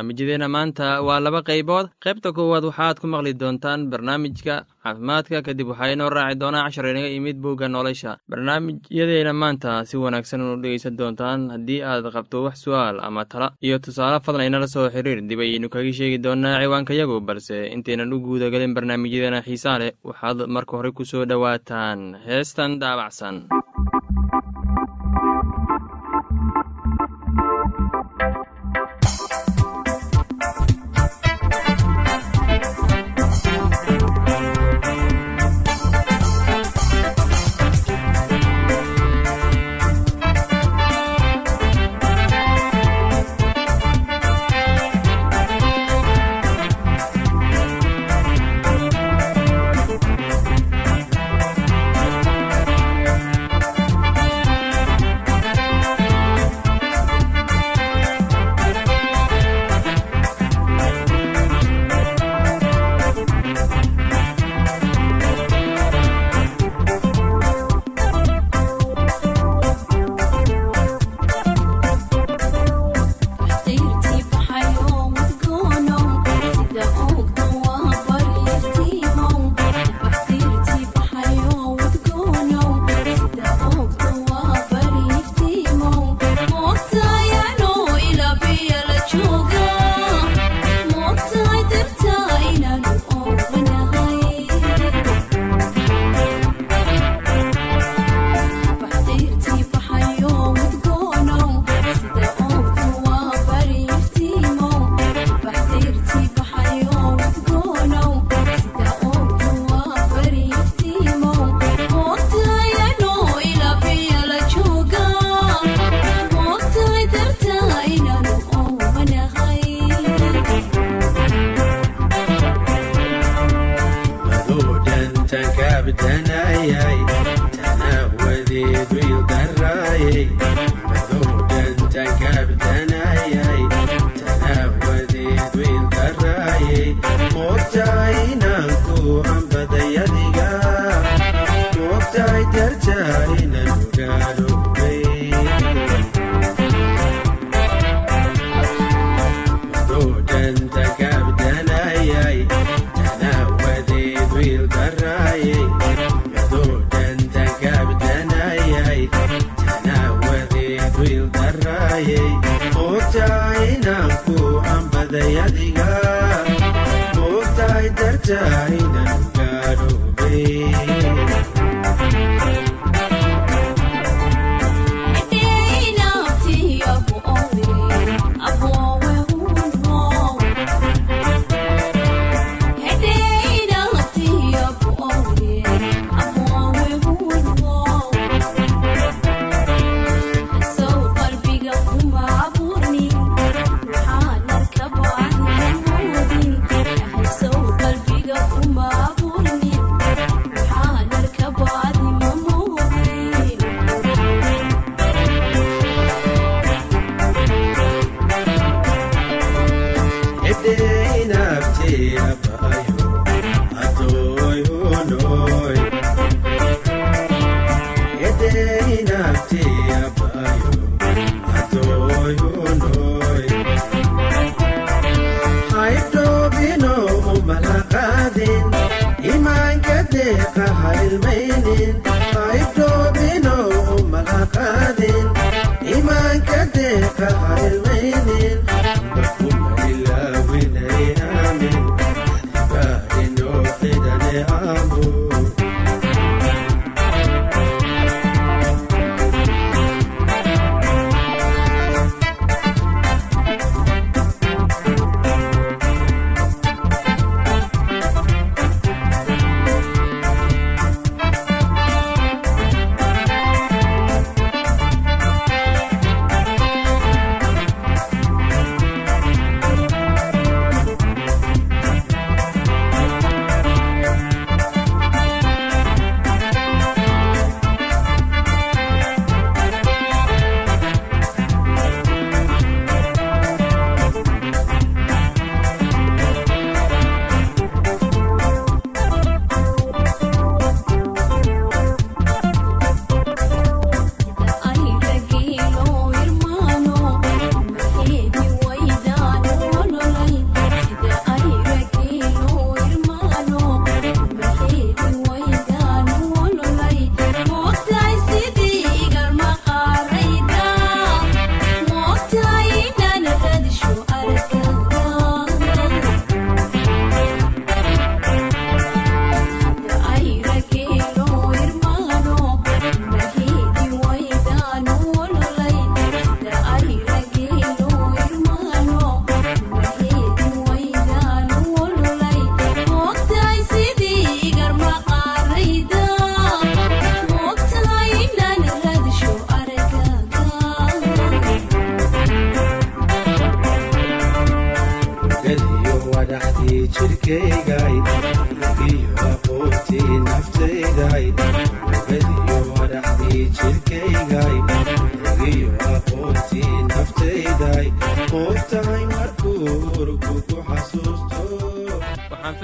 barnaamijyadeena maanta waa laba qaybood. Qaybta koowaad waxaad ku maqli doontaan barnaamijka caafimaadka. Kadib waxaa inoo raaci doonaa cashar inaga imid bugga nolosha. Barnaamijyadeena maanta si wanaagsan u dhegeysan doontaan haddii aad qabto wax su'aal ama tala. Iyo tusaale fadlan inala soo xiriir dib ayaynu kaga sheegi doonaa ciwaankayagu balse intaynan u guudagelin barnaamijyadeena xiisaa leh waxaad marka hore ku soo dhowaataan heestan daabacsan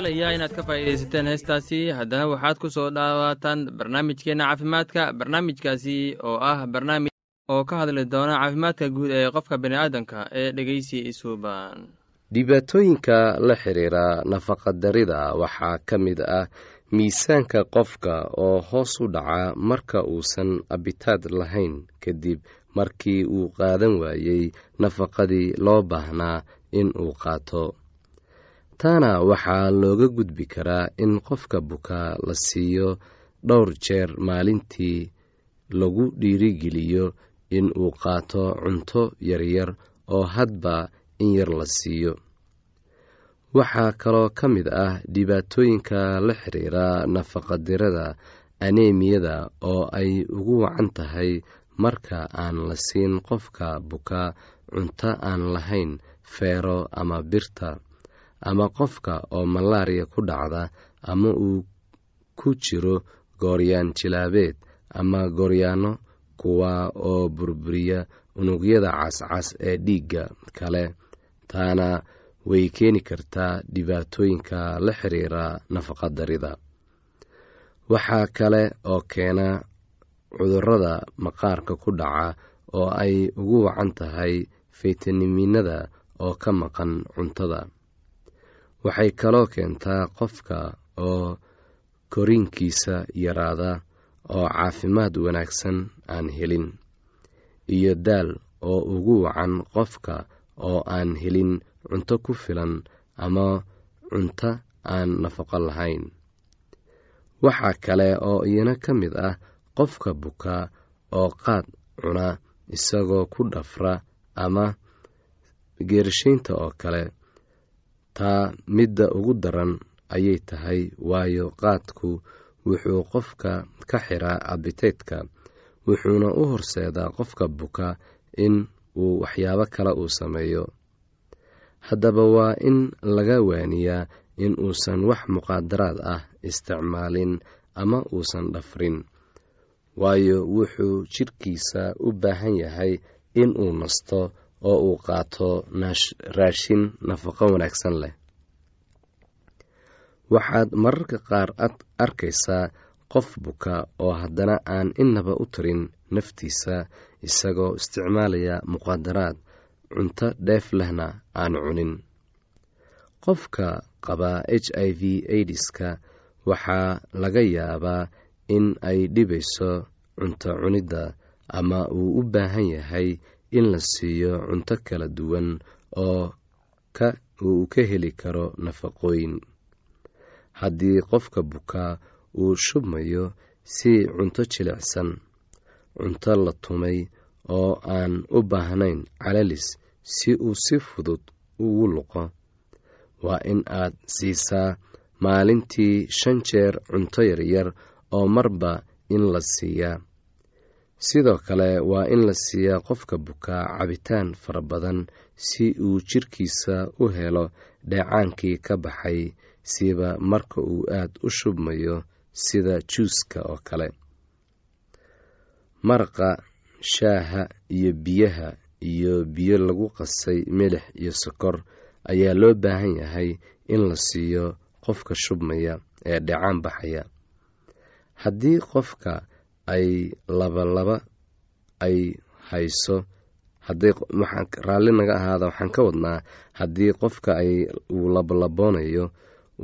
filayaa inaad ka faa'iidaysateen heestaasi. Haddana waxaad ku soo dhawaataan barnaamijkeenna caafimaadka barnaamijkaasi oo ah barnaamij oo ka hadli doona caafimaadka guud ee qofka bini'aadanka ee dhegeysi isuuban dhibaatooyinka la xiriira nafaqadarida waxaa ka mid ah miisaanka qofka oo hoos u dhaca marka uusan abitaad lahayn kadib markii uu qaadan waayey nafaqadii loo baahnaa in uu qaato taana waxaa looga gudbi karaa in qofka buka la siiyo dhowr jeer maalintii lagu dhiirigeliyo in uu qaato cunto yaryar oo hadba in yar la siiyo. Waxaa kaloo ka mid ah dhibaatooyinka la xiriira nafaqadirada aneemiyada oo ay ugu wacan tahay marka aan la siin qofka buka cunto aan lahayn feero ama birta ama qofka oo malaariya ku dhacda ama uu ku jiro gooryaan jilaabeed ama gooryaano kuwa oo burburiya unugyada cascas ee dhiigga kale. Taana way keeni kartaa dhibaatooyinka la xiriira nafaqadarida waxaa kale oo keena cudurrada maqaarka ku dhaca oo ay ugu wacan tahay faytamiinada oo ka maqan cuntada waxay kaloo keentaa qofka oo koriinkiisa yaraada oo caafimaad wanaagsan aan helin iyo daal oo ugu wacan qofka oo aan helin cunto ku filan ama cunto aan nafaqo lahayn. Waxaa kale oo iyana ka mid ah qofka buka oo qaad cuna isagoo ku dhafra ama geerishaynta oo kale taa midda ugu daran ayay tahay waayo qaadku wuxuu qofka ka xiraa abiteydka wuxuuna u horseedaa qofka buka in uu waxyaabo kale uu sameeyo. Haddaba waa in laga waaniyaa in uusan wax muqaadaraad ah isticmaalin ama uusan dhafrin waayo wuxuu jidhkiisa u baahan yahay in uu nasto oo uu qaato raashin nafaqo wanaagsan leh. Waxaad mararka qaar arkaysaa qof buka oo haddana aan inaba u tarin naftiisa isagoo isticmaalaya muqaadaraad cunto dheef lehna aan cunin. Qofka qabaa h i v aidiska waxaa laga yaabaa in ay dhibayso cunto cunidda ama uu u baahan yahay in la siiyo cunto kala duwan oo uu ka heli karo nafaqooyin. Haddii qofka bukaa uu shubmayo si cunto jilicsan cunto la tumay oo aan u baahnayn calalis si uu si fudud ugu luqo waa in aad siisaa maalintii shan jeer cunto yaryar oo marba in la siiyaa sidoo kale waa in la siiyaa qofka bukaa cabitaan fara badan si uu jidhkiisa u helo dheecaankii ka baxay siba marka uu aad u shubmayo sida juuska oo kale. Maraqa shaaha iyo biyaha iyo biyo lagu qasay milix iyo sokor ayaa loo baahan yahay in la siiyo qofka shubmaya ee dhecaan baxaya. Haddii qofka ay labalaba ay hayso. Raalli naga ahaada waxaan ka wadnaa haddii qofka uu labalaboonayo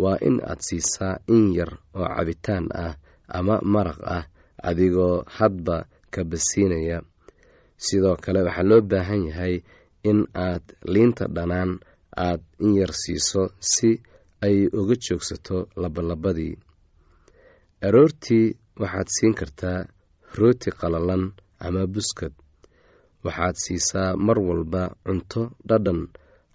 waa in aad siisaa in yar oo cabitaan ah ama maraq ah adigoo hadba ka basiinaya. Sidoo kale waxaa loo baahan yahay in aad liinta dhanaan aad in yar siiso si ay uga joogsato labalabadii aroortii waxaad siin kartaa rooti qalalan ama buskad. Waxaad siisaa mar walba cunto dhadhan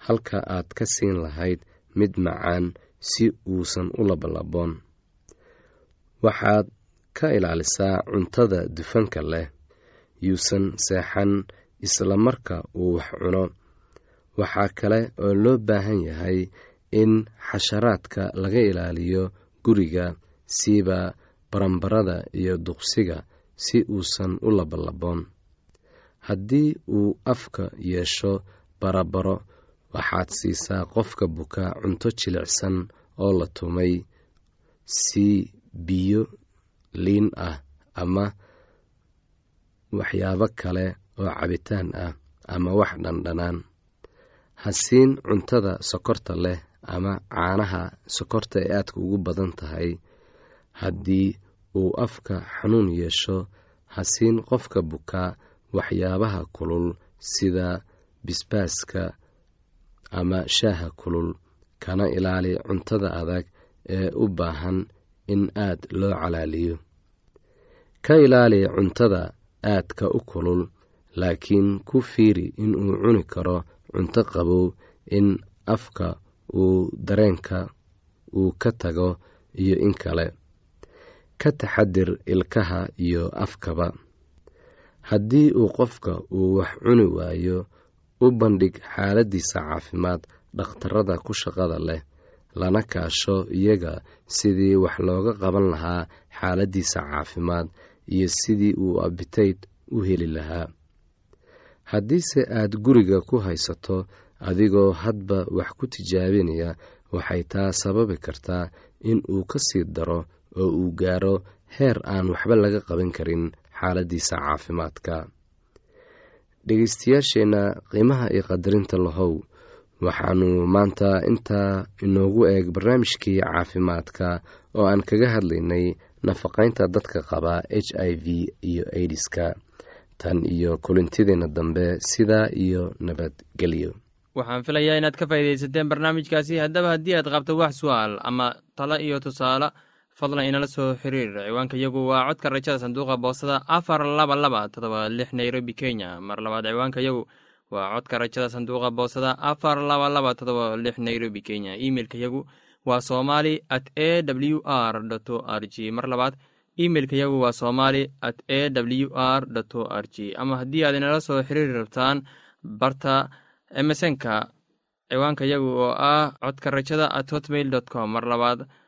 halka aad ka siin lahayd mid macaan si uusan u labalaboon. Waxaad ka ilaalisaa cuntada dufanka leh yuusan seexan isla marka uu wax cuno. Waxaa kale oo loo baahan yahay in xasharaadka laga ilaaliyo guriga siiba baranbarada iyo duqsiga si uusan u labalaboon haddii uu afka yeesho barabaro waxaad siisaa qofka buka cunto jilicsan oo la tumay sii biyo liin ah ama waxyaabo kale oo cabitaan ah ama wax dhandhanaan. Ha siin cuntada sokorta leh ama caanaha sokorta ee aadka ugu badan tahay haddii uu afka xanuun yeesho ha siin qofka bukaa waxyaabaha kulul sida bisbaaska ama shaaha kulul. Kana ilaali cuntada adag ee u baahan in aad loo calaaliyo. Ka ilaali cuntada aadka u kulul laakiin ku fiiri inuu cuni karo cunto qabow in afka uu dareenka uu ka tago iyo in kale ka taxadir ilkaha iyo afkaba. Haddii uu qofka uu wax cuni waayo u bandhig xaaladiisa caafimaad dhakhtarada ku shaqada leh lana kaasho iyaga sidii wax looga qaban lahaa xaaladiisa caafimaad iyo sidii uu abitayd u heli lahaa. Haddiise aad guriga ku haysato adigoo hadba wax ku tijaabinaya waxay taa sababi kartaa in uu ka sii daro oo uu gaaro heer aan waxba laga qaban karin xaaladiisa caafimaadka. Dhegeystayaasheenna qiimaha iyo qadarinta lahow waxaanu maanta intaa inoogu eeg barnaamijkii caafimaadka oo aan kaga hadlaynay nafaqaynta dadka qaba h i v iyo aidiska tan iyo kulintideenna dambe sidaa iyo nabadgelyo. Waxaan filayaa inaad ka faa'iidaysateen barnaamijkaasi. Haddaba haddii aad qabto wax su'aal ama talo iyo tusaale fadlan inala soo xiriir. Ciwaanka yagu waa codka rajada sanduuqa boosada afar laba laba todoba lix nairobi kenya. Mar labaad ciwaanka yagu waa codka rajada sanduuqa boosada afar laba laba todoba lix nairobi kenya. Imeilka yagu waa somali at a w r o r g. Mar labaad imeilka yagu waa somali at a w r o r g. Ama haddii aad inala soo xiriiri rabtaan barta emesonka ciwaanka yagu oo ah codka rajada at hotmail com. Mar labaad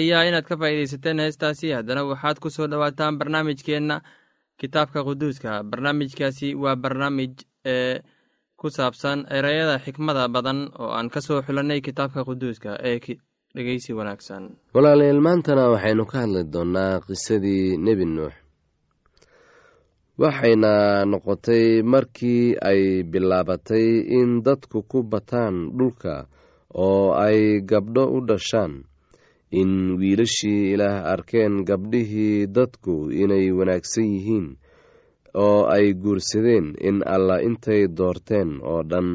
filayaa inaad ka faa'iidaysateen heestaasi. Haddana waxaad ku soo dhowaataan barnaamijkeenna kitaabka quduuska. Barnaamijkaasi waa barnaamij ee ku saabsan ereyada xikmada badan oo aan ka soo xulannay kitaabka quduuska ee dhegeysi wanaagsan. Walaalayaal maantana waxaynu ka hadli doonnaa qisadii nebi nuux. Waxayna noqotay markii ay bilaabatay in dadku ku bataan dhulka oo ay gabdho u dhashaan in wiilashii ilaah arkeen gabdhihii dadku inay wanaagsan yihiin oo ay guursadeen in allah intay doorteen oo dhan.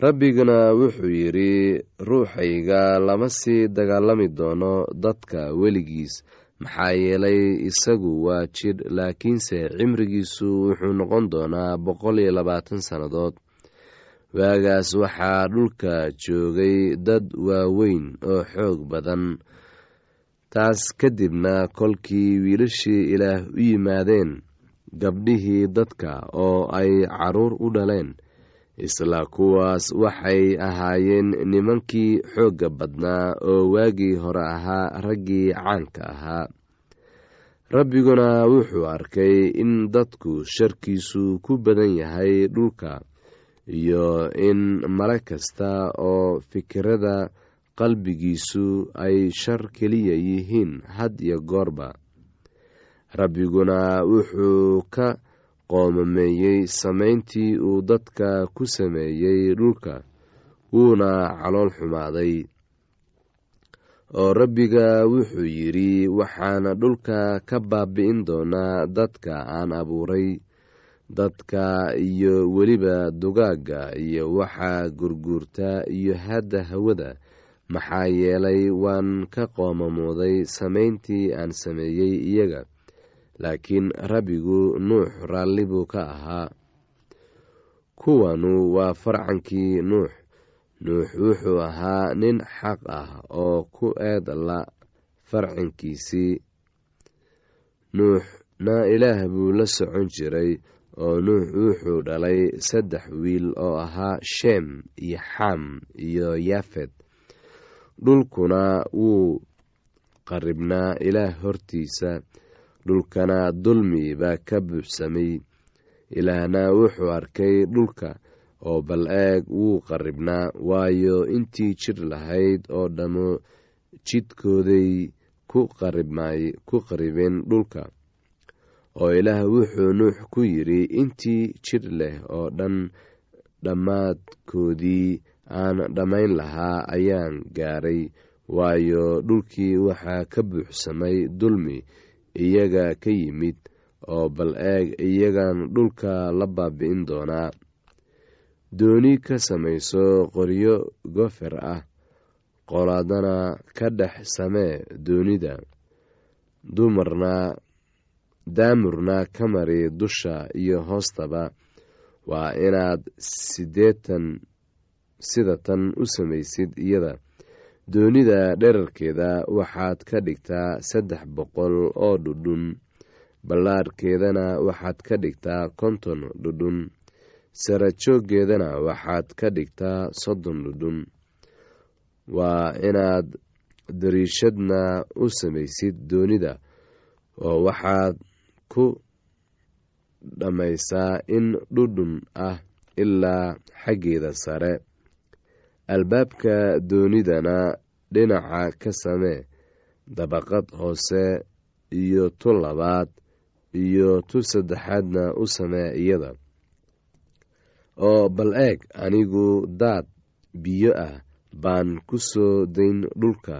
Rabbiguna wuxuu yidhi ruuxayga lama sii dagaalami doono dadka weligiis. Maxaa yeelay isagu waa jidh laakiinse cimrigiisu wuxuu noqon doonaa boqol iyo labaatan sannadood waagaas waxaa dhulka joogay dad waaweyn oo xoog badan. Taas kadibna kolkii wiilashii ilaah u yimaadeen gabdhihii dadka oo ay carruur u dhaleen. Isla kuwaas waxay ahaayeen nimankii xoogga badnaa oo waagii hore ahaa raggii caanka ahaa. Rabbiguna wuxuu arkay in dadku sharkiisu ku badan yahay dhulka iyo in male kasta oo fikirada qalbigiisu ay shar keliya yihiin had iyo goorba. Rabbiguna wuxuu ka qoomameeyey samayntii uu dadka ku sameeyey dhulka wuuna calool xumaaday. Oo rabbiga wuxuu yidhi waxaana dhulka ka baabi'in doonaa dadka aan abuuray dadka iyo weliba dugaagga iyo waxaa gurguurta iyo hadda hawada. Maxaa yeelay waan ka qoomamooday samayntii aan sameeyey iyaga laakiin rabbigu nuux raalli buu ka ahaa. Kuwanu waa farcankii nuux. Nuux wuxuu ahaa nin xaq ah oo ku eed la farcankiisii nuuxna ilaah buu la socon jiray oo nuux wuxuu dhalay saddex wiil oo ahaa sheem iyo xam iyo yaafed dhulkuna wuu qaribnaa ilaah hortiisa dhulkana dulmi baa ka buuxsamay. Ilaahna wuxuu arkay dhulka oo bal eeg wuu qaribnaa waayo intii jir lahayd oo dhammo jidkooday ku qaribeen dhulka oo ilaah wuxuu nuux ku yidhi intii jir leh oo dhan dhammaadkoodii aan dhammayn lahaa ayaan gaaray waayo dhulkii waxaa ka buuxsamay dulmi iyaga ka yimid oo bal eeg iyagan dhulka la baabi'in doonaa. Dooni ka samayso qoryo gofer ah qolaadana ka dhex samee doonida. Dumarna daamurna ka mari dusha iyo hoostaba waa inaad sideetan sida tan u samaysid iyada. Doonida dherarkeeda waxaad ka dhigtaa saddex boqol oo dhudhun. Ballaarhkeedana waxaad ka dhigtaa konton dhudhun. Sarajooggeedana waxaad ka dhigtaa soddon dhudhun. Waa inaad dariishadna u samaysid doonida oo waxaad ku dhammaysaa in dhudhun ah ilaa xaggeeda sare. Albaabka doonidana dhinaca ka samee dabaqad hoose iyo tu labaad iyo tu saddexaadna u samee iyada. Oo bal eeg anigu daad biyo ah baan ku soo dayn dhulka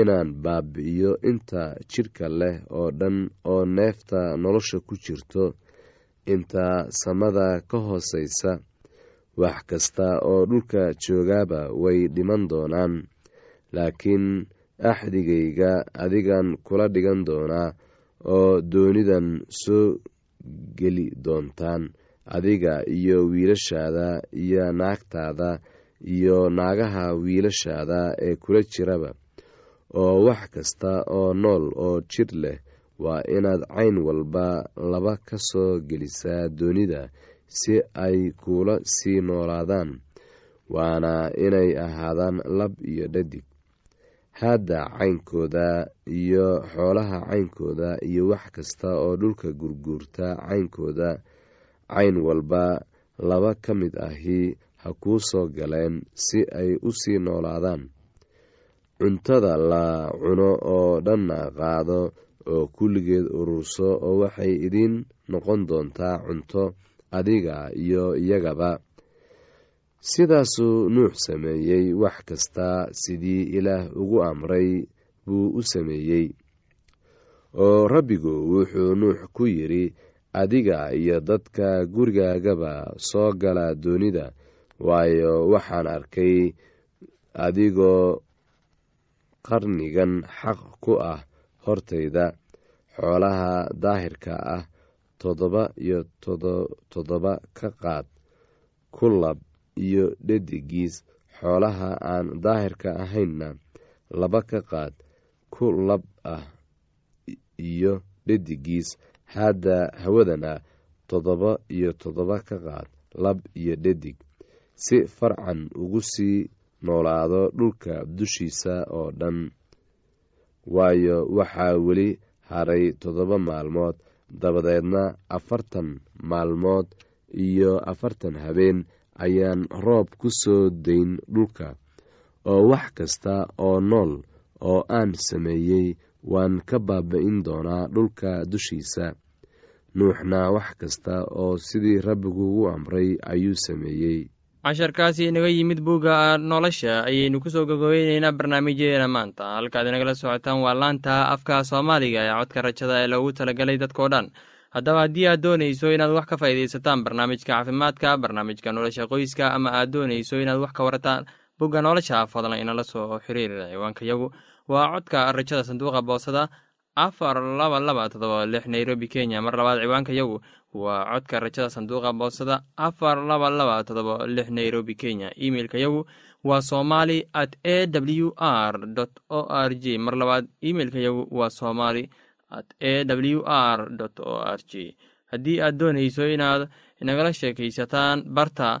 inaan baabi'iyo inta jidhka leh oo dhan oo neefta nolosha ku jirto. Inta samada ka hoosaysa wax kasta oo dhulka joogaaba way dhiman doonaan. Laakiin axdigayga adigan kula dhigan doonaa oo doonidan soo geli doontaan. Adiga iyo wiilashaada iyo naagtaada iyo naagaha wiilashaada ee kula jiraba oo wax kasta oo nool oo jir leh waa inaad cayn walba laba ka soo gelisaa doonida si ay kuula sii noolaadaan waana inay ahaadaan lab iyo dhadig. Haadda caynkooda iyo xoolaha caynkooda iyo wax kasta oo dhulka gurguurta caynkooda cayn walba laba ka mid ahi ha kuu soo galeen si ay u sii noolaadaan cuntada la cuno oo dhanna qaado oo kulligeed ururso oo waxay idiin noqon doontaa cunto adiga iyo iyagaba. Sidaasuu nuux sameeyey wax kasta sidii ilaah ugu amray buu u sameeyey. Oo rabbigu wuxuu nuux ku yidhi adiga iyo dadka gurigaagaba soo gala doonida waayo waxaan arkay adigoo qarnigan xaq ku ah hortayda xoolaha daahirka ah toddoba iyo toddoba ka qaad ku lab iyo dhedigiis xoolaha aan daahirka ahaynna laba ka qaad ku lab ah iyo dhedigiis hadda hawadana toddoba iyo toddoba ka qaad lab iyo dhedig si farcan ugu sii noolaado dhulka dushiisa oo dhan. Waayo waxaa weli haray toddoba maalmood dabadeedna afartan maalmood iyo afartan habeen ayaan roob ku soo dayn dhulka. Oo wax kasta oo nool oo aan sameeyey waan ka baaba-in doonaa dhulka dushiisa. Nuuxna wax kasta oo sidii rabbigu u amray ayuu sameeyey casharkaasi inaga yimid bugga nolosha ayaynu ku soo gogobeyneynaa barnaamijyadeena maanta. Halkaad inagala socotaan waa laanta afka soomaaliga ee codka rajada ee loogu talagalay dadkao dhan. Haddaba haddii aad doonayso inaad wax ka faa'iidaysataan barnaamijka caafimaadka barnaamijka nolosha qoyska ama aad doonayso inaad wax ka warataan bugga nolosha fadlan inala soo xiriir ciwaankayagu waa codka rajada sanduuqa boosada afar laba laba todoba lix nairobi kenya. Mar labaad ciwaankayagu waa codka rajada sanduuqa boosada. Afar laba laba todoba lix nairobi kenya. Imeilkayagu waa somali at a w r o r j mar labaad imeilkayagu waa somali at a w r o r j haddii aad doonayso inaad nagala sheekaysataan barta